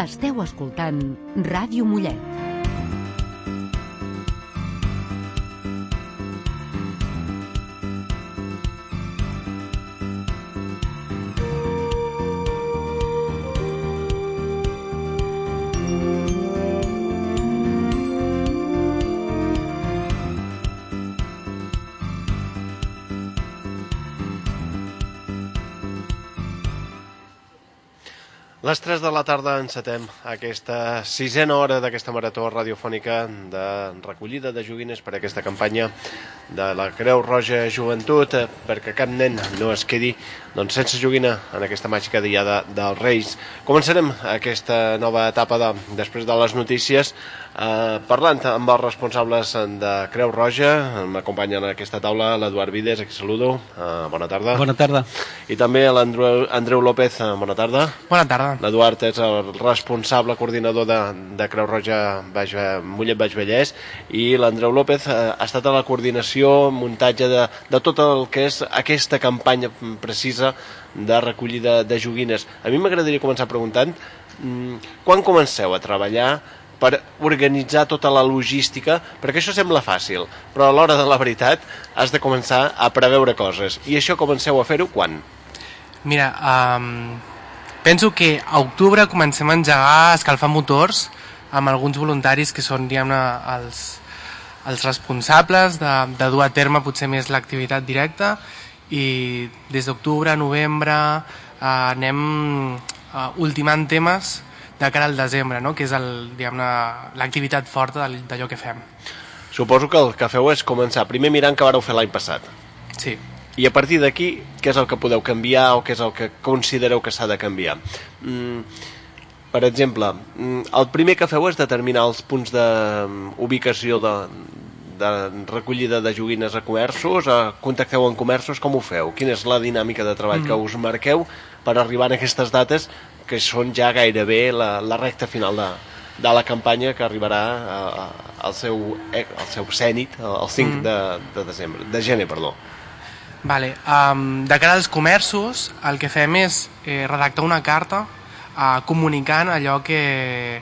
Esteu escoltant Ràdio Mollet. Les 3 de la tarda encetem aquesta sisena hora d'aquesta marató radiofònica de recollida de joguines per a aquesta campanya de la Creu Roja Joventut eh, perquè cap nen no es quedi doncs, sense joguina en aquesta màgica diada dels Reis. Començarem aquesta nova etapa de, després de les notícies eh, parlant amb els responsables de Creu Roja. M'acompanya en aquesta taula l'Eduard Vides, a qui saludo. Eh, bona tarda. Bona tarda. I també l'Andreu Andreu López. Eh, bona tarda. Bona tarda. L'Eduard és el responsable coordinador de, de Creu Roja Baix, Mollet Baix Vallès i l'Andreu López eh, ha estat a la coordinació, muntatge de, de tot el que és aquesta campanya precisa de recollida de joguines. A mi m'agradaria començar preguntant mm, quan comenceu a treballar per organitzar tota la logística, perquè això sembla fàcil, però a l'hora de la veritat has de començar a preveure coses. I això comenceu a fer-ho quan? Mira, um, penso que a octubre comencem a engegar, a escalfar motors amb alguns voluntaris que són, diguem-ne, els, els responsables de, de dur a terme potser més l'activitat directa i des d'octubre, novembre eh, anem eh, ultimant temes de cara al desembre, no? que és l'activitat forta d'allò que fem. Suposo que el que feu és començar primer mirant què vareu fer l'any passat. Sí. I a partir d'aquí, què és el que podeu canviar o què és el que considereu que s'ha de canviar? Mm, per exemple, mm, el primer que feu és determinar els punts d'ubicació de, de recollida de joguines a comerços, a, contacteu amb comerços, com ho feu? Quina és la dinàmica de treball que us marqueu per arribar a aquestes dates que són ja gairebé la, la recta final de, de la campanya que arribarà a, a, al, seu, eh, al seu cènit el 5 de, de desembre, de gener, perdó. Vale, um, de cara als comerços, el que fem és eh, redactar una carta uh, comunicant allò que,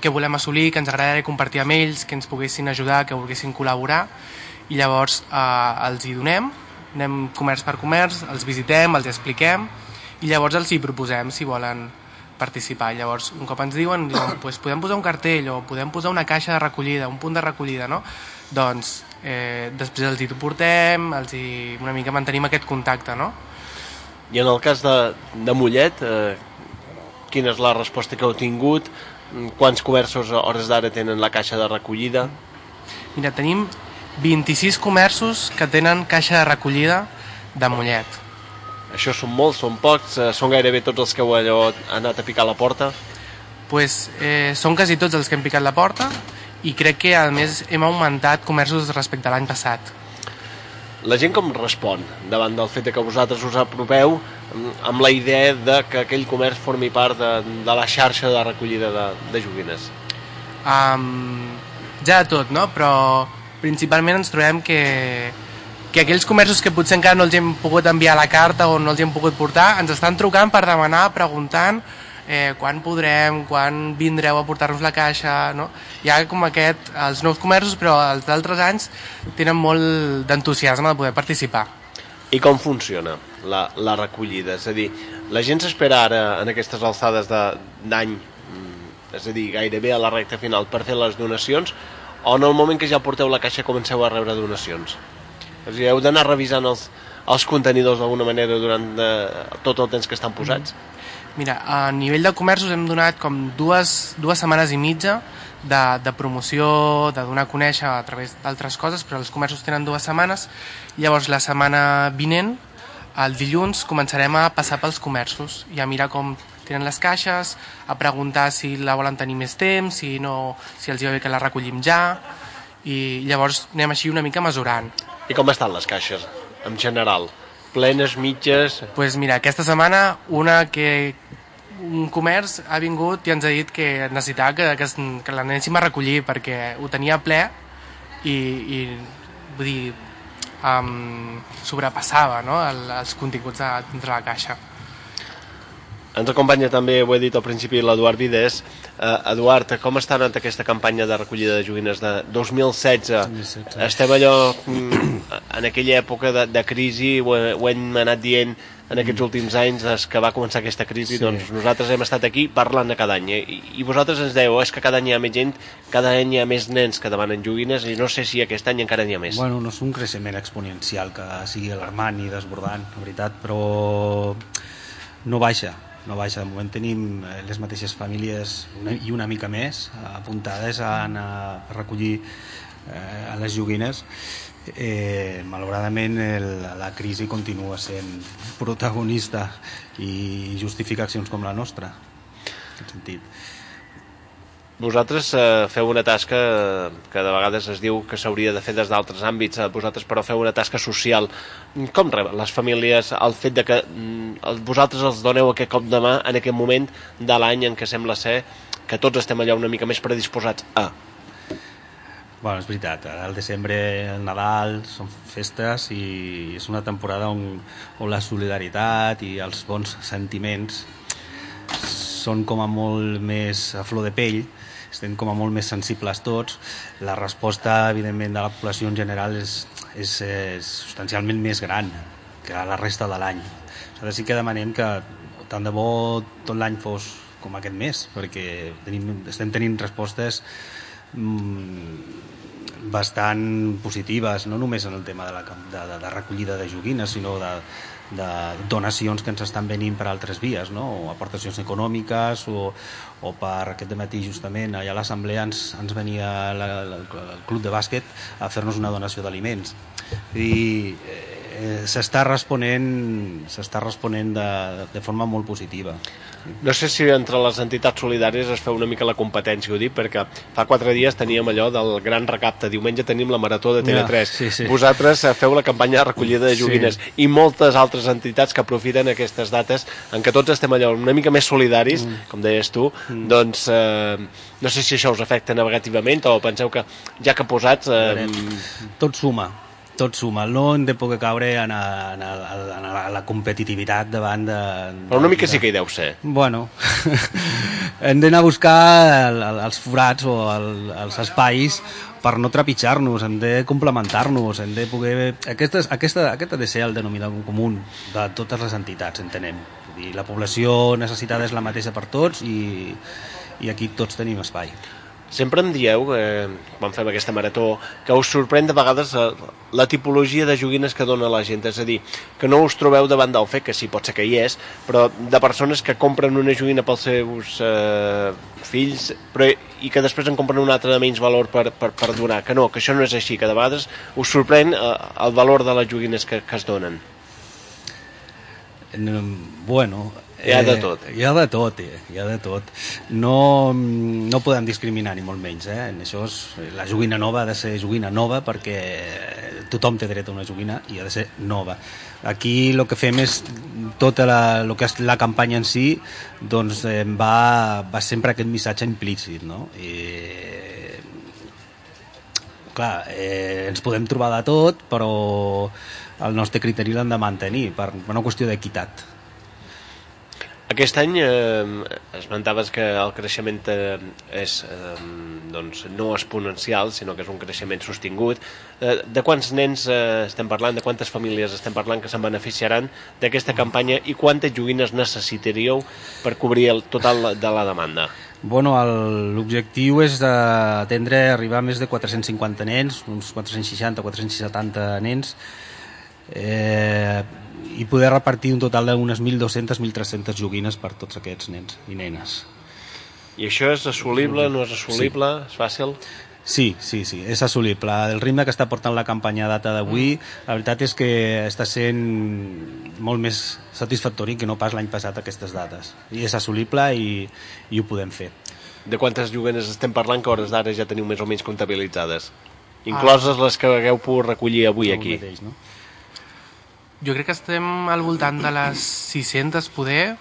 que volem assolir, que ens agradaria compartir amb ells, que ens poguessin ajudar, que volguessin col·laborar, i llavors uh, els hi donem, anem comerç per comerç, els visitem, els expliquem, i llavors els hi proposem si volen participar. Llavors, un cop ens diuen, diuen pues, podem posar un cartell o podem posar una caixa de recollida, un punt de recollida, no? Doncs eh, després els hi portem, els hi, una mica mantenim aquest contacte, no? I en el cas de, de Mollet, eh, quina és la resposta que heu tingut? Quants comerços a hores d'ara tenen la caixa de recollida? Mira, tenim 26 comerços que tenen caixa de recollida de Mollet. Això són molts, són pocs, eh, són gairebé tots els que heu allò anat a picar la porta. Pues, eh, són quasi tots els que hem picat la porta i crec que a més hem augmentat comerços respecte a l'any passat. La gent com respon davant del fet que vosaltres us apropeu mm, amb la idea de que aquell comerç formi part de, de la xarxa de recollida de, de joguines? Um, ja de tot, no? Però principalment ens trobem que, que aquells comerços que potser encara no els hem pogut enviar la carta o no els hem pogut portar, ens estan trucant per demanar, preguntant eh, quan podrem, quan vindreu a portar-nos la caixa, no? Hi ha com aquest, els nous comerços, però els d'altres anys tenen molt d'entusiasme de poder participar. I com funciona la, la recollida? És a dir, la gent s'espera ara en aquestes alçades de- d'any, mm, és a dir, gairebé a la recta final per fer les donacions, o en el moment que ja porteu la caixa comenceu a rebre donacions? A dir, heu d'anar revisant els, els contenidors d'alguna manera durant de, tot el temps que estan posats? Mira, a nivell de comerços hem donat com dues, dues setmanes i mitja de, de promoció, de donar a conèixer a través d'altres coses, però els comerços tenen dues setmanes. Llavors, la setmana vinent, el dilluns, començarem a passar pels comerços i a mirar com tenen les caixes, a preguntar si la volen tenir més temps, si, no, si els hi va bé que la recollim ja, i llavors anem així una mica mesurant. I com estan les caixes, en general? Plenes, mitges... pues mira, aquesta setmana una que un comerç ha vingut i ens ha dit que necessitava que, que, que l'anéssim a recollir perquè ho tenia ple i, i vull dir, um, sobrepassava no, el, els continguts de, dintre la caixa. Ens acompanya també, ho he dit al principi, l'Eduard Vidés. Uh, Eduard, com està anant aquesta campanya de recollida de joguines de 2016? 2016. Estem allò, mm, en aquella època de, de crisi, ho, ho hem anat dient en aquests últims anys, des que va començar aquesta crisi, Sí. doncs nosaltres hem estat aquí parlant de cada any. I, I vosaltres ens dèieu, és que cada any hi ha més gent, cada any hi ha més nens que demanen joguines, i no sé si aquest any encara n'hi ha més. Bueno, no és un creixement exponencial que sigui alarmant i desbordant, la veritat, però no baixa, no baixa. De moment tenim eh, les mateixes famílies una, i una mica més eh, apuntades a anar a recollir eh, a les joguines. Eh, malauradament el, la crisi continua sent protagonista i justifica accions com la nostra en aquest sentit. Vosaltres eh, feu una tasca que de vegades es diu que s'hauria de fer des d'altres àmbits, eh, vosaltres però feu una tasca social. Com reben les famílies el fet de que mm, vosaltres els doneu aquest cop de mà en aquest moment de l'any en què sembla ser que tots estem allà una mica més predisposats a... Bueno, és veritat, ara el desembre, el Nadal, són festes i és una temporada on, on la solidaritat i els bons sentiments són com a molt més a flor de pell, estem com a molt més sensibles tots. La resposta, evidentment, de la població en general és, és, és substancialment més gran que la resta de l'any. Nosaltres sí que demanem que tant de bo tot l'any fos com aquest mes, perquè tenim, estem tenint respostes mm, bastant positives, no només en el tema de, la, de, de, de recollida de joguines, sinó de, de donacions que ens estan venint per altres vies, no? o aportacions econòmiques, o, o per aquest matí justament allà a l'assemblea ens, ens venia la, la, el club de bàsquet a fer-nos una donació d'aliments. I eh, s'està responent, s'està responent de, de forma molt positiva. No sé si entre les entitats solidàries es feu una mica la competència, ho dic, perquè fa quatre dies teníem allò del gran recapte, diumenge tenim la Marató de TV3. Ja, sí, sí. Vosaltres eh, feu la campanya de recollida de Sí. joguines i moltes altres entitats que aprofiten aquestes dates en què tots estem allò una mica més solidaris, Mm. com deies tu, doncs eh, no sé si això us afecta negativament o penseu que ja que posats... Eh, tot suma tot suma, no hem de poder caure en, a, en, a, en a la competitivitat davant de... però una mica sí que hi deu ser. Bueno, hem d'anar a buscar el, el, els forats o el, els espais per no trepitjar-nos, hem de complementar-nos, hem de poder... Aquesta, aquesta, aquest ha de ser el denominador comú de totes les entitats, entenem. Dir, la població necessitada és la mateixa per tots i, i aquí tots tenim espai. Sempre em dieu, eh, quan fem aquesta marató, que us sorprèn de vegades eh, la tipologia de joguines que dona la gent, és a dir, que no us trobeu davant del fet, que sí, pot ser que hi és, però de persones que compren una joguina pels seus eh, fills però, i que després en compren una altra de menys valor per, per, per donar, que no, que això no és així, que de vegades us sorprèn eh, el valor de les joguines que, que es donen. Bueno... Hi ha de tot. Hi ha de tot, eh? hi ha de tot. No, no podem discriminar ni molt menys, eh? En això és, la joguina nova ha de ser joguina nova perquè tothom té dret a una joguina i ha de ser nova. Aquí el que fem és tota la, el que és la campanya en si doncs eh, va, va sempre aquest missatge implícit, no? I, clar, eh, ens podem trobar de tot, però el nostre criteri l'hem de mantenir per una qüestió d'equitat. Aquest any eh, esmentaves que el creixement eh, és eh, doncs, no exponencial, sinó que és un creixement sostingut. Eh, de quants nens eh, estem parlant, de quantes famílies estem parlant que se'n beneficiaran d'aquesta campanya i quantes joguines necessitaríeu per cobrir el total de la demanda? Bueno, l'objectiu és d'atendre, arribar a més de 450 nens, uns 460, 470 nens, eh, i poder repartir un total d'unes 1.200, 1.300 joguines per tots aquests nens i nenes. I això és assolible, no és assolible, és fàcil? Sí, sí, sí, és assolible. El ritme que està portant la campanya a data d'avui, la veritat és que està sent molt més satisfactori que no pas l'any passat aquestes dates. I és assolible i, i ho podem fer. De quantes joguines estem parlant que hores d'ara ja teniu més o menys comptabilitzades? Incloses les que hagueu pogut recollir avui aquí. Mateix, no? Jo crec que estem al voltant de les 600 poder,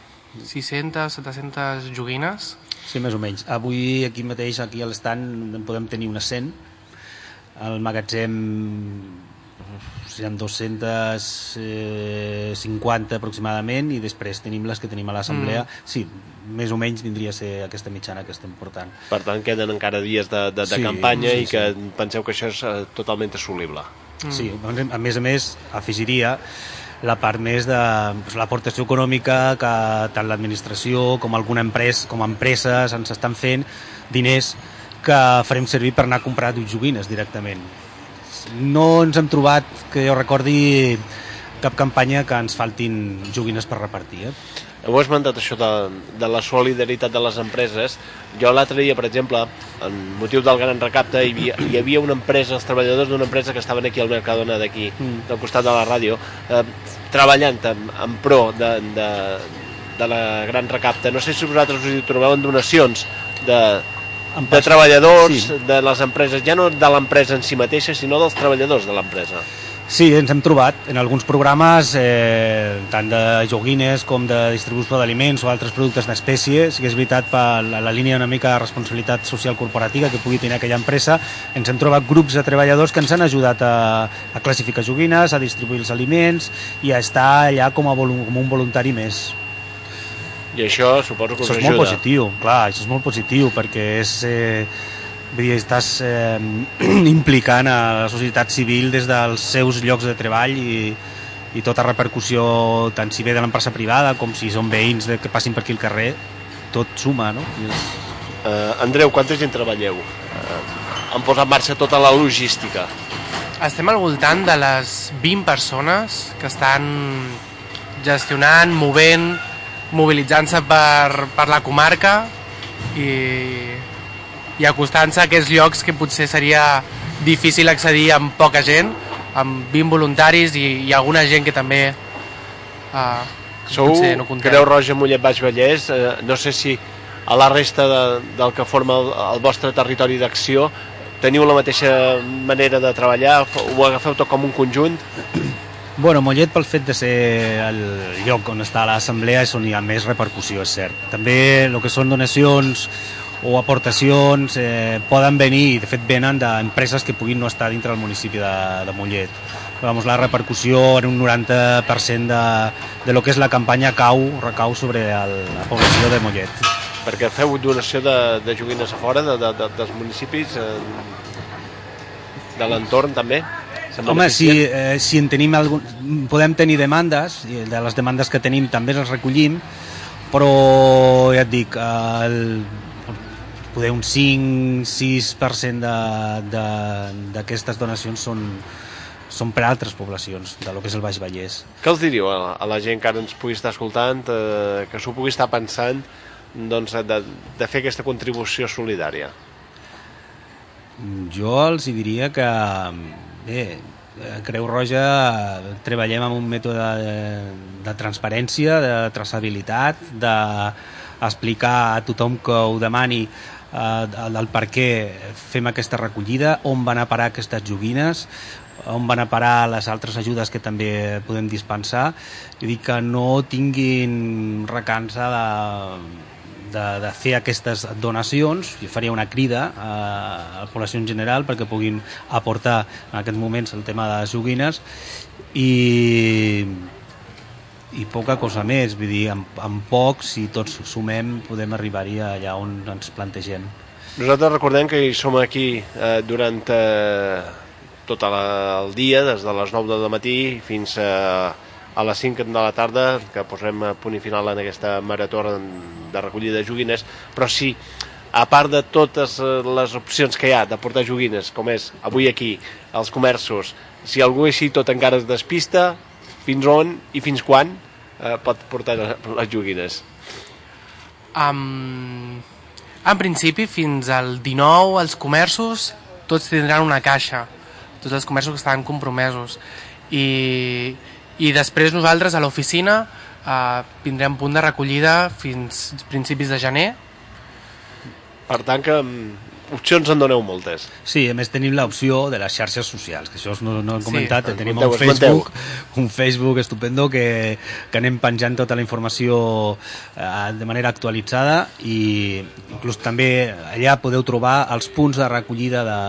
600, 700 joguines. Sí, més o menys. Avui aquí mateix, aquí a l'estand, en podem tenir unes 100. Al magatzem hi ha 250 aproximadament i després tenim les que tenim a l'assemblea. Mm. Sí, més o menys vindria a ser aquesta mitjana que estem portant. Per tant, queden encara dies de, de, de Sí, campanya sí, i que penseu que això és eh, totalment assolible. Mm. Sí, a més a més, afegiria la part més de doncs, l'aportació econòmica que tant l'administració com alguna empresa, com empreses ens estan fent diners que farem servir per anar a comprar joguines directament. No ens hem trobat, que jo recordi, cap campanya que ens faltin joguines per repartir. Eh? Heu esmentat això de, de la solidaritat de les empreses. Jo l'altre dia, per exemple, en motiu del gran recapte, hi havia, hi havia una empresa, els treballadors d'una empresa que estaven aquí al Mercadona d'aquí, mm. del costat de la ràdio, eh, treballant en, en pro de, de, de la gran recapte. No sé si vosaltres us hi trobeu en donacions de, En de treballadors sí. de les empreses, ja no de l'empresa en si mateixa, sinó dels treballadors de l'empresa. Sí, ens hem trobat en alguns programes, eh, tant de joguines com de distribució d'aliments o altres productes d'espècie. Sí que és veritat, per la, la línia una mica de responsabilitat social corporativa que pugui tenir aquella empresa, ens hem trobat grups de treballadors que ens han ajudat a, a classificar joguines, a distribuir els aliments i a estar allà com, a volu com un voluntari més. I això suposo que us Això és ajuda. molt positiu, clar, això és molt positiu perquè és... Eh, vull dir, estàs eh, implicant a la societat civil des dels seus llocs de treball i, i tota repercussió, tant si ve de l'empresa privada com si són veïns de, que passin per aquí al carrer, tot suma, no? I és... Uh, Andreu, quanta gent treballeu? Uh, han posat en marxa tota la logística. Estem al voltant de les 20 persones que estan gestionant, movent, mobilitzant-se per, per la comarca i, i acostant-se a aquests llocs que potser seria difícil accedir amb poca gent, amb 20 voluntaris i, i alguna gent que també uh, Sou potser no comptem. Creu Roja, Mollet, Baix Vallès. Eh, no sé si a la resta de, del que forma el, el vostre territori d'acció teniu la mateixa manera de treballar, ho agafeu tot com un conjunt. Bueno, Mollet pel fet de ser el lloc on està l'assemblea és on hi ha més repercussió, és cert. També el que són donacions o aportacions eh, poden venir, de fet venen d'empreses que puguin no estar dintre del municipi de, de Mollet. Vamos, la repercussió en un 90% de, de lo que és la campanya cau, recau sobre el, la població de Mollet. Perquè feu donació de, de joguines a fora de, de, de, dels municipis, eh, de l'entorn també? Home, si, eh, si en tenim algun... podem tenir demandes, i de les demandes que tenim també les recollim, però ja et dic, el, poder un 5-6% de- de- d'aquestes donacions són, són per a altres poblacions, de lo que és el Baix Vallès. Què els diríeu a, a la gent que ara ens pugui estar escoltant, eh, que s'ho pugui estar pensant doncs, de, de fer aquesta contribució solidària? Jo els diria que bé, a Creu Roja treballem amb un mètode de, de transparència, de traçabilitat, d'explicar a tothom que ho demani eh, del per què fem aquesta recollida, on van a parar aquestes joguines, on van a parar les altres ajudes que també podem dispensar. I dir que no tinguin recança de, de, de fer aquestes donacions. I faria una crida a, a la població en general perquè puguin aportar en aquests moments el tema de les joguines. I i poca cosa més, vull dir, amb, amb poc, si tots sumem, podem arribar-hi allà on ens plantegem. Nosaltres recordem que hi som aquí eh, durant eh, tot la, el dia, des de les 9 del matí fins a, a les 5 de la tarda, que posarem a punt i final en aquesta marató de recollida de joguines, però sí, a part de totes eh, les opcions que hi ha de portar joguines, com és avui aquí, als comerços, si algú així tot encara es despista, fins on i fins quan eh, pot portar les joguines? Um, en principi, fins al 19, els comerços tots tindran una caixa, tots els comerços que estaven compromesos. I, i després nosaltres a l'oficina eh, tindrem punt de recollida fins principis de gener. Per tant que mm, opcions en doneu moltes. Sí, a més tenim l'opció de les xarxes socials, que això no, no hem comentat, sí, tenim un Facebook, un Facebook estupendo que, que anem penjant tota la informació eh, de manera actualitzada i inclús també allà podeu trobar els punts de recollida de,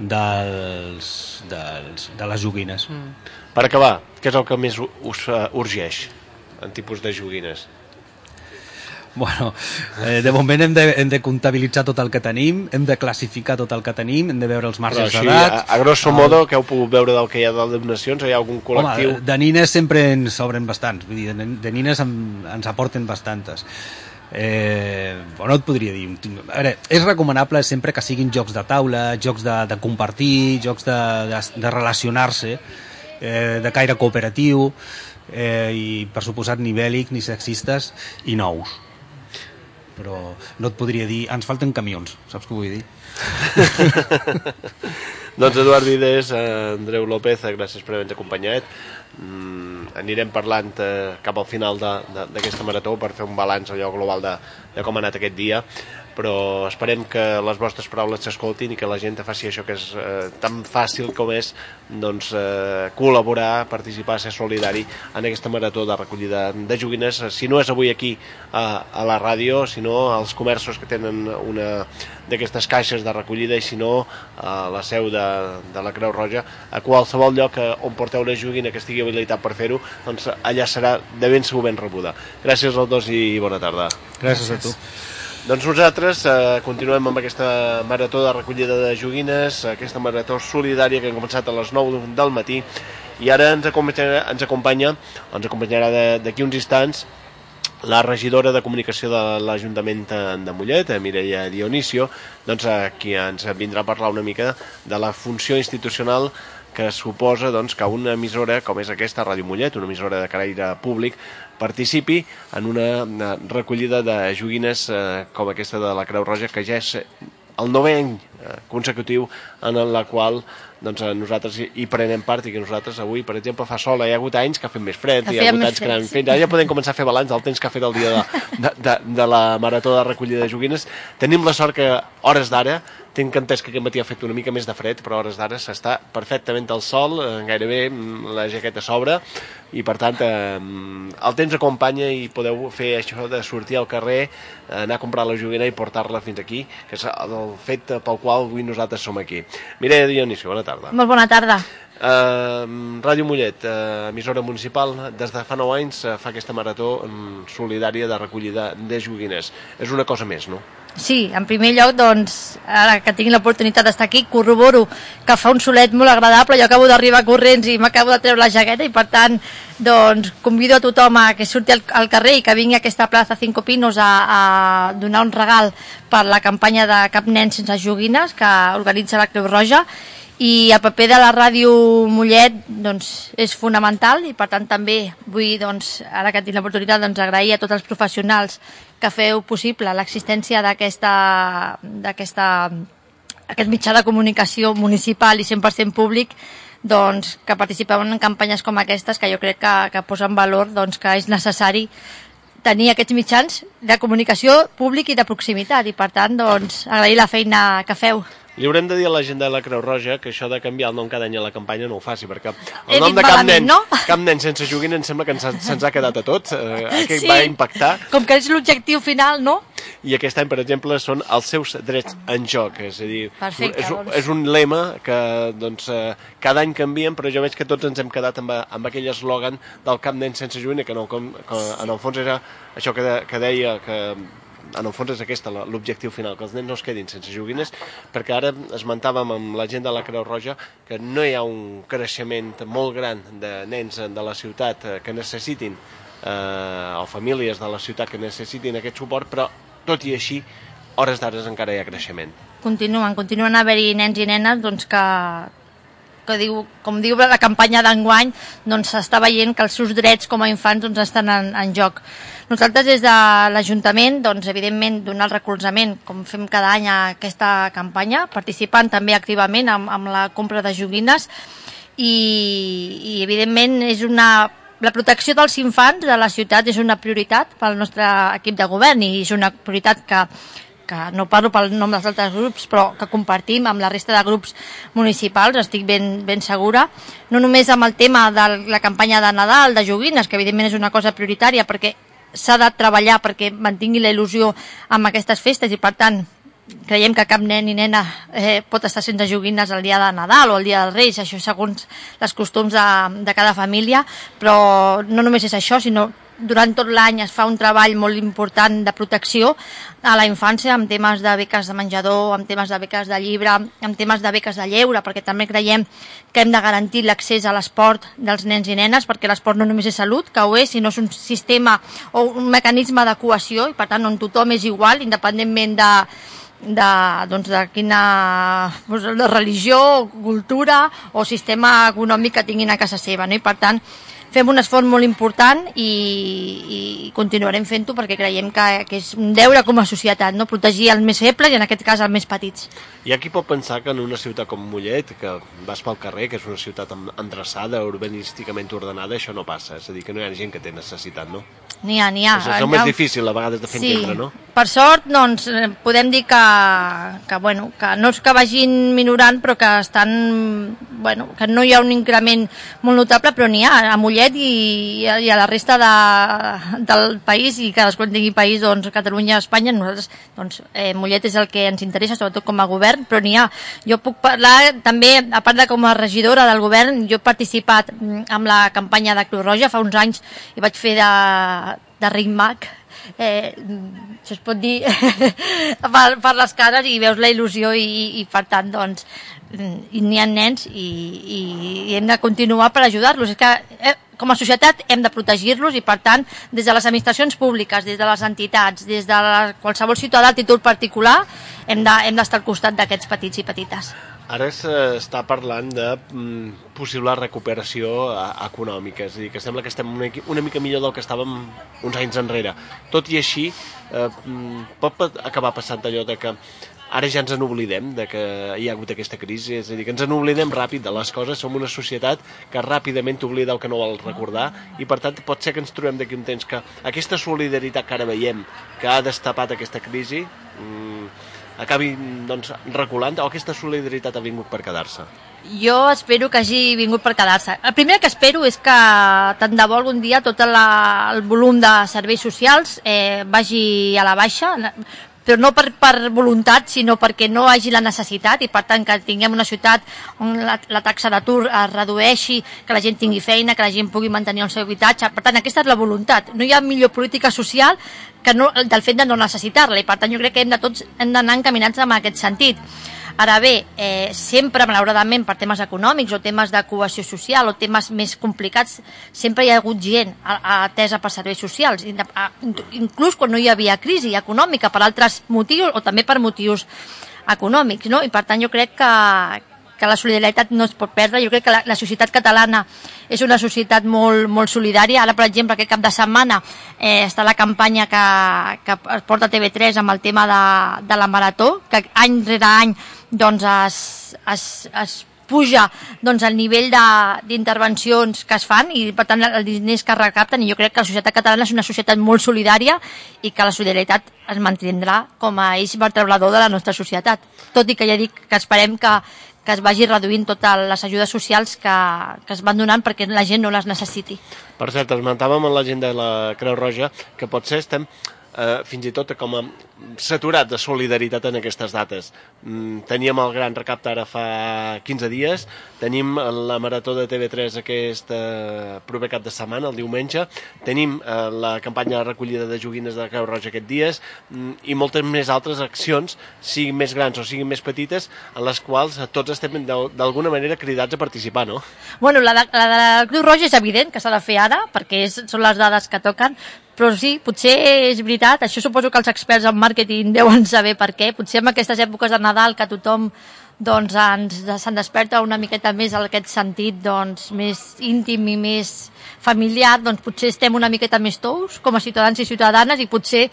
dels, dels, de les joguines. Mm. Per acabar, què és el que més us uh, urgeix en tipus de joguines? Bueno, eh, de moment hem de, hem de comptabilitzar tot el que tenim, hem de classificar tot el que tenim, hem de veure els marges d'edat. a, a grosso modo, que heu pogut veure del que hi ha de donacions, hi ha algun col·lectiu... Home, de nines sempre ens sobren bastants, vull dir, de, de nines en, ens aporten bastantes. Eh, bueno, no et podria dir. A veure, és recomanable sempre que siguin jocs de taula, jocs de, de compartir, jocs de, de, de relacionar-se, eh, de caire cooperatiu, eh, i per suposat ni bèl·lic, ni sexistes, i nous. Però no et podria dir, ens falten camions, saps què vull dir? Doncs Eduard Vides, Andreu López, gràcies per haver-nos acompanyat. Mm, anirem parlant eh, cap al final d'aquesta marató per fer un balanç allò global de, de com ha anat aquest dia però esperem que les vostres paraules s'escoltin i que la gent faci això que és eh, tan fàcil com és doncs, eh, col·laborar, participar, ser solidari en aquesta marató de recollida de joguines, si no és avui aquí a, a la ràdio, sinó als comerços que tenen una d'aquestes caixes de recollida i si no a la seu de, de la Creu Roja. A qualsevol lloc eh, on porteu una joguina que estigui habilitat per fer-ho doncs allà serà de ben segur ben rebuda. Gràcies als dos i bona tarda. Gràcies, a tu. Doncs nosaltres eh, continuem amb aquesta marató de recollida de joguines, aquesta marató solidària que hem començat a les 9 del matí i ara ens acompanyarà, ens acompanya, ens acompanyarà d'aquí uns instants la regidora de comunicació de l'Ajuntament de Mollet, eh, Mireia Dionisio, doncs aquí ens vindrà a parlar una mica de la funció institucional que suposa doncs, que una emissora com és aquesta, Ràdio Mollet, una emissora de caire públic, participi en una, recollida de joguines eh, com aquesta de la Creu Roja, que ja és el novè any eh, consecutiu en la qual doncs, nosaltres hi, prenem part i que nosaltres avui, per exemple, fa sol, hi ha hagut anys que ha fet més fred, Que hi ha hagut anys que fred, fet, ara ja podem començar a fer balanç del temps que ha fet el dia de, de, de, de la marató de recollida de joguines. Tenim la sort que, hores d'ara, tinc entès que aquest matí ha fet una mica més de fred, però a hores d'ara s'està perfectament al sol, eh, gairebé mm, la jaqueta s'obre, i per tant eh, el temps acompanya i podeu fer això de sortir al carrer, eh, anar a comprar la joguina i portar-la fins aquí, que és el fet pel qual avui nosaltres som aquí. Mireia Dionisio, bona tarda. Molt bona tarda. Uh, Ràdio Mollet, uh, emissora municipal, des de fa 9 anys uh, fa aquesta marató um, solidària de recollida de joguines. És una cosa més, no? Sí, en primer lloc, doncs, ara que tinc l'oportunitat d'estar aquí, corroboro que fa un solet molt agradable, jo acabo d'arribar corrents i m'acabo de treure la jaqueta i per tant, doncs, convido a tothom a que surti al, al carrer i que vingui a aquesta plaça Cinco Pinos a, a donar un regal per la campanya de Cap nen sense joguines que organitza la Creu Roja i el paper de la ràdio Mollet doncs, és fonamental i per tant també vull, doncs, ara que tinc l'oportunitat, doncs, agrair a tots els professionals que feu possible l'existència d'aquesta d'aquesta aquest mitjà de comunicació municipal i 100% públic doncs, que participeu en campanyes com aquestes que jo crec que, que posen valor doncs, que és necessari tenir aquests mitjans de comunicació públic i de proximitat i per tant doncs, agrair la feina que feu. Li haurem de dir a la gent de la Creu Roja que això de canviar el nom cada any a la campanya no ho faci, perquè He el nom dit de cap malament, nen, no? cap nen sense joguina em sembla que se'ns ha quedat a tots, eh, que va impactar, Com que és l'objectiu final, no? i aquest any, per exemple, són els seus drets en joc, és a dir, Perfecte, és, doncs. és un lema que doncs, eh, cada any canvien, però jo veig que tots ens hem quedat amb, amb aquell eslògan del cap nen sense joguina, que, no, com, que en el fons era això que, de, que deia que en el fons és aquesta l'objectiu final, que els nens no es quedin sense joguines, perquè ara esmentàvem amb la gent de la Creu Roja que no hi ha un creixement molt gran de nens de la ciutat eh, que necessitin eh, o famílies de la ciutat que necessitin aquest suport, però tot i així, hores d'ara encara hi ha creixement. Continuen, continuen a haver-hi nens i nenes doncs, que, que diu, com diu la campanya d'enguany, doncs s'està veient que els seus drets com a infants doncs, estan en, en joc. Nosaltres des de l'Ajuntament, doncs, evidentment, donar el recolzament, com fem cada any a aquesta campanya, participant també activament amb, amb la compra de joguines. I, i evidentment és una la protecció dels infants de la ciutat és una prioritat pel nostre equip de govern i és una prioritat que, que no parlo pel nom dels altres grups, però que compartim amb la resta de grups municipals, estic ben, ben segura, no només amb el tema de la campanya de Nadal, de joguines, que evidentment és una cosa prioritària perquè s'ha de treballar perquè mantingui la il·lusió amb aquestes festes i per tant creiem que cap nen i nena eh, pot estar sense joguines el dia de Nadal o el dia dels Reis, això segons les costums de, de cada família, però no només és això, sinó durant tot l'any es fa un treball molt important de protecció a la infància amb temes de beques de menjador, amb temes de beques de llibre, amb temes de beques de lleure, perquè també creiem que hem de garantir l'accés a l'esport dels nens i nenes, perquè l'esport no només és salut, que ho és, sinó és un sistema o un mecanisme de cohesió i per tant on tothom és igual, independentment de, de, doncs, de quina doncs, de religió, cultura o sistema econòmic que tinguin a casa seva. No? I per tant, fem un esforç molt important i, i continuarem fent-ho perquè creiem que, que és un deure com a societat, no? protegir els més febles i en aquest cas els més petits. Hi ha qui pot pensar que en una ciutat com Mollet, que vas pel carrer, que és una ciutat endreçada, urbanísticament ordenada, això no passa. És a dir, que no hi ha gent que té necessitat, no? N'hi ha, n'hi ha. Això és el més difícil a vegades de fer sí. entendre, no? Per sort, doncs, eh, podem dir que, que, bueno, que no és que vagin minorant, però que estan, bueno, que no hi ha un increment molt notable, però n'hi ha a Mollet i, i a la resta de, del país, i cadascú tingui país, doncs, Catalunya, Espanya, nosaltres, doncs, eh, Mollet és el que ens interessa, sobretot com a govern, però n'hi ha. Jo puc parlar també, a part de com a regidora del govern, jo he participat mm, amb la campanya de Cruz Roja fa uns anys i vaig fer de, de Ring Mac eh, això es pot dir per, per les cares i veus la il·lusió i, i per tant doncs i n'hi ha nens i, i, i hem de continuar per ajudar-los. És que eh, com a societat hem de protegir-los i per tant des de les administracions públiques, des de les entitats des de la, qualsevol ciutadà a títol particular hem d'estar de, al costat d'aquests petits i petites Ara s'està parlant de mm, possible recuperació eh, econòmica, és a dir, que sembla que estem una, mica millor del que estàvem uns anys enrere. Tot i així, eh, mm, pot acabar passant allò de que ara ja ens en oblidem de que hi ha hagut aquesta crisi, és a dir, que ens en oblidem ràpid de les coses, som una societat que ràpidament t'oblida el que no vol recordar i per tant pot ser que ens trobem d'aquí un temps que aquesta solidaritat que ara veiem que ha destapat aquesta crisi mmm, acabi doncs, reculant o aquesta solidaritat ha vingut per quedar-se? Jo espero que hagi vingut per quedar-se. El primer que espero és que tant de bo algun dia tot la, el volum de serveis socials eh, vagi a la baixa, però no per, per voluntat, sinó perquè no hagi la necessitat i per tant que tinguem una ciutat on la, la taxa d'atur es redueixi, que la gent tingui feina, que la gent pugui mantenir el seu habitatge. Per tant, aquesta és la voluntat. No hi ha millor política social que no, del fet de no necessitar-la i per tant jo crec que de tots hem d'anar encaminats en aquest sentit. Ara bé, eh, sempre, malauradament, per temes econòmics o temes de cohesió social o temes més complicats, sempre hi ha hagut gent atesa per serveis socials, inclús quan no hi havia crisi econòmica per altres motius o també per motius econòmics, no? I per tant jo crec que, que la solidaritat no es pot perdre. Jo crec que la, la societat catalana és una societat molt, molt solidària. Ara, per exemple, aquest cap de setmana eh, està la campanya que, que es porta TV3 amb el tema de, de la marató, que any rere any doncs, es, es, es puja doncs, el nivell d'intervencions que es fan i per tant els diners que recapten i jo crec que la societat catalana és una societat molt solidària i que la solidaritat es mantindrà com a eix vertebrador de la nostra societat tot i que ja dic que esperem que, que es vagi reduint totes les ajudes socials que, que es van donant perquè la gent no les necessiti. Per cert, esmentàvem en la gent de la Creu Roja que potser estem eh, fins i tot com a saturat de solidaritat en aquestes dates. Mm, teníem el gran recapte ara fa 15 dies, tenim la marató de TV3 aquest eh, proper cap de setmana, el diumenge, tenim eh, la campanya de recollida de joguines de Creu Roja aquest dies mm, i moltes més altres accions, siguin més grans o siguin més petites, en les quals tots estem d'alguna manera cridats a participar, no? Bueno, la de, la de Creu Roja és evident que s'ha de fer ara, perquè és, són les dades que toquen, Però sí, potser és veritat, això suposo que els experts en màrqueting deuen saber per què. Potser en aquestes èpoques de Nadal que tothom doncs ens se'n desperta una miqueta més en aquest sentit doncs, més íntim i més familiar, doncs potser estem una miqueta més tous com a ciutadans i ciutadanes i potser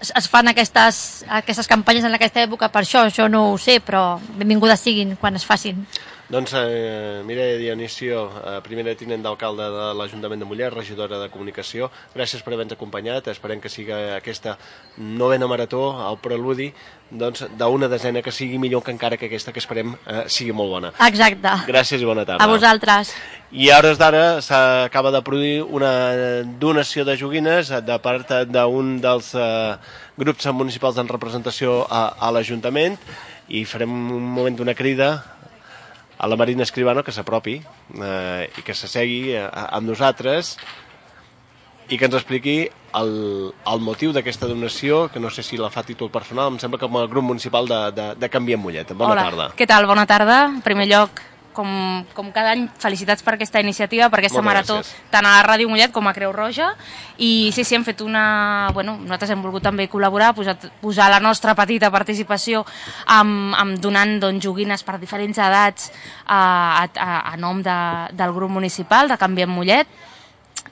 es fan aquestes, aquestes campanyes en aquesta època per això, això no ho sé, però benvingudes siguin quan es facin. Doncs eh, Mireia Dionisio, eh, primera tinent d'alcalde de l'Ajuntament de Mollet, regidora de Comunicació, gràcies per haver-nos acompanyat, esperem que siga aquesta novena marató, el preludi, doncs d'una desena que sigui millor que encara que aquesta que esperem eh, sigui molt bona. Exacte. Gràcies i bona tarda. A vosaltres. I a hores d'ara s'acaba de produir una donació de joguines de part d'un dels eh, grups municipals en representació a, a l'Ajuntament i farem un moment d'una crida a la Marina Escribano que s'apropi eh, i que s'assegui eh, amb nosaltres i que ens expliqui el, el motiu d'aquesta donació, que no sé si la fa a títol personal, em sembla que com a grup municipal de, de, de Canvi en Mollet. Bona Hola, tarda. què tal? Bona tarda. En primer lloc, com, com cada any, felicitats per aquesta iniciativa, per aquesta Moltes marató, gràcies. tant a Ràdio Mollet com a Creu Roja. I sí, sí, hem fet una... Bueno, nosaltres hem volgut també col·laborar, posar, posar la nostra petita participació amb, amb donant doncs, joguines per diferents edats a, a, a nom de, del grup municipal de Canvi en Mollet.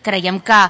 Creiem que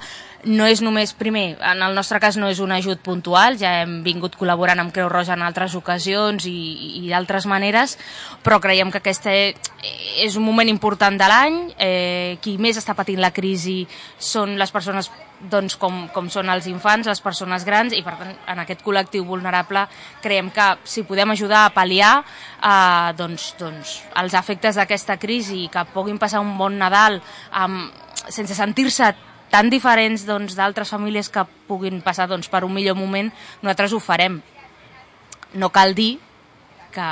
no és només, primer, en el nostre cas no és un ajut puntual, ja hem vingut col·laborant amb Creu Roja en altres ocasions i, i d'altres maneres, però creiem que aquest és un moment important de l'any, eh, qui més està patint la crisi són les persones doncs, com, com són els infants, les persones grans, i per tant en aquest col·lectiu vulnerable creiem que si podem ajudar a pal·liar eh, doncs, doncs, els efectes d'aquesta crisi i que puguin passar un bon Nadal amb, sense sentir-se tan diferents doncs, d'altres famílies que puguin passar doncs, per un millor moment, nosaltres ho farem. No cal dir que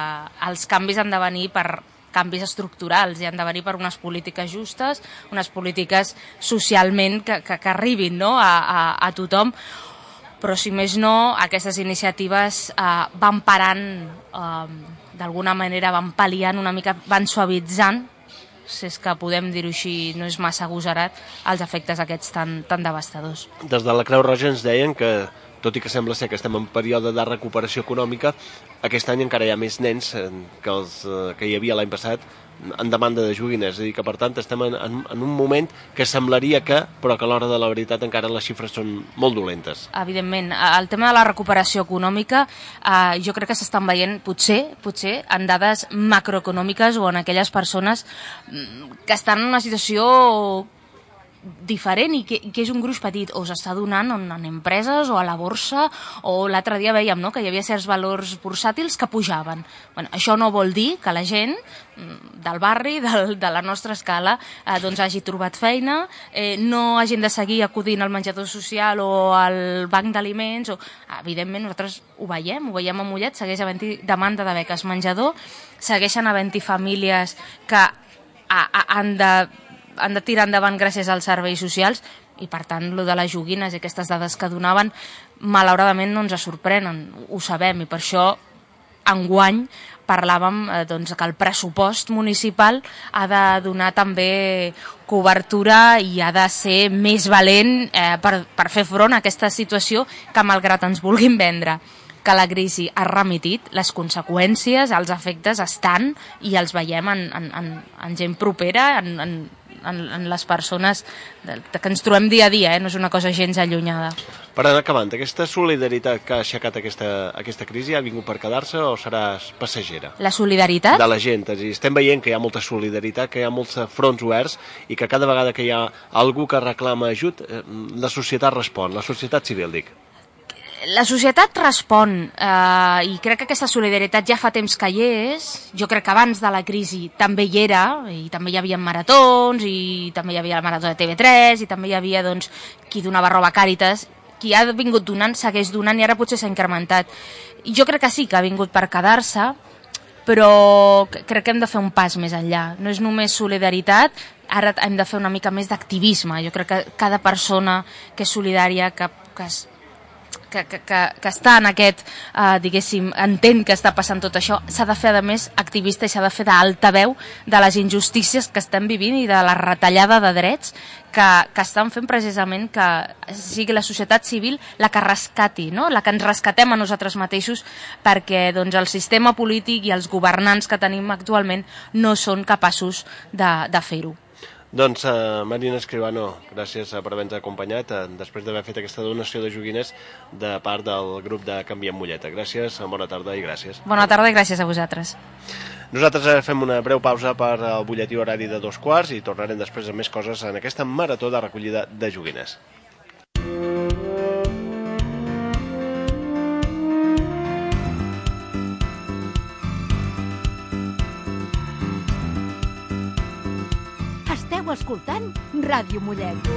els canvis han de venir per canvis estructurals i han de venir per unes polítiques justes, unes polítiques socialment que, que, que arribin no? a, a, a tothom, però si més no, aquestes iniciatives eh, van parant, eh, d'alguna manera van pal·liant una mica, van suavitzant si és que podem dir-ho així, no és massa agosarat, els efectes aquests tan, tan devastadors. Des de la Creu Roja ens deien que, tot i que sembla ser que estem en període de recuperació econòmica, aquest any encara hi ha més nens eh, que, els, eh, que hi havia l'any passat en demanda de joguines, és a dir, que per tant estem en, en, en un moment que semblaria que, però que a l'hora de la veritat encara les xifres són molt dolentes. Evidentment, el tema de la recuperació econòmica eh, jo crec que s'estan veient potser, potser en dades macroeconòmiques o en aquelles persones mm, que estan en una situació diferent i que, que és un gruix petit o s'està donant en, en empreses o a la borsa o l'altre dia veiem no, que hi havia certs valors bursàtils que pujaven. Bueno, això no vol dir que la gent mm, del barri, del, de la nostra escala, eh, doncs hagi trobat feina, eh, no hagin de seguir acudint al menjador social o al banc d'aliments. O... Evidentment, nosaltres ho veiem, ho veiem a Mollet, segueix havent-hi demanda de beques menjador, segueixen havent-hi famílies que a, a, han de han de tirar endavant gràcies als serveis socials i per tant lo de les joguines i aquestes dades que donaven malauradament no ens sorprenen, ho sabem i per això enguany parlàvem eh, doncs, que el pressupost municipal ha de donar també cobertura i ha de ser més valent eh, per, per fer front a aquesta situació que malgrat ens vulguin vendre que la crisi ha remitit, les conseqüències, els efectes estan i els veiem en, en, en, en gent propera, en, en, en, en les persones que ens trobem dia a dia, eh? no és una cosa gens allunyada. Per anar acabant, aquesta solidaritat que ha aixecat aquesta, aquesta crisi ha vingut per quedar-se o serà passagera? La solidaritat? De la gent, és dir, estem veient que hi ha molta solidaritat, que hi ha molts fronts oberts i que cada vegada que hi ha algú que reclama ajut, eh, la societat respon, la societat civil, dic. La societat respon eh, i crec que aquesta solidaritat ja fa temps que hi és. Jo crec que abans de la crisi també hi era i també hi havia maratons i també hi havia la marató de TV3 i també hi havia doncs, qui donava roba a Càritas. Qui ha vingut donant segueix donant i ara potser s'ha incrementat. Jo crec que sí que ha vingut per quedar-se, però crec que hem de fer un pas més enllà. No és només solidaritat, ara hem de fer una mica més d'activisme. Jo crec que cada persona que és solidària, que, que es que, que, que, que està en aquest, eh, diguéssim, entén que està passant tot això, s'ha de fer, a més, activista i s'ha de fer d'altaveu de les injustícies que estem vivint i de la retallada de drets que, que estan fent precisament que sigui la societat civil la que rescati, no? la que ens rescatem a nosaltres mateixos perquè doncs, el sistema polític i els governants que tenim actualment no són capaços de, de fer-ho. Doncs, uh, Marina Escribano, gràcies per haver-nos acompanyat uh, després d'haver fet aquesta donació de joguines de part del grup de Canviem Molleta. Gràcies, bona tarda i gràcies. Bona tarda i gràcies a vosaltres. Nosaltres ara fem una breu pausa per al butlletí horari de dos quarts i tornarem després amb més coses en aquesta marató de recollida de joguines. Escoltant Ràdio Mollet.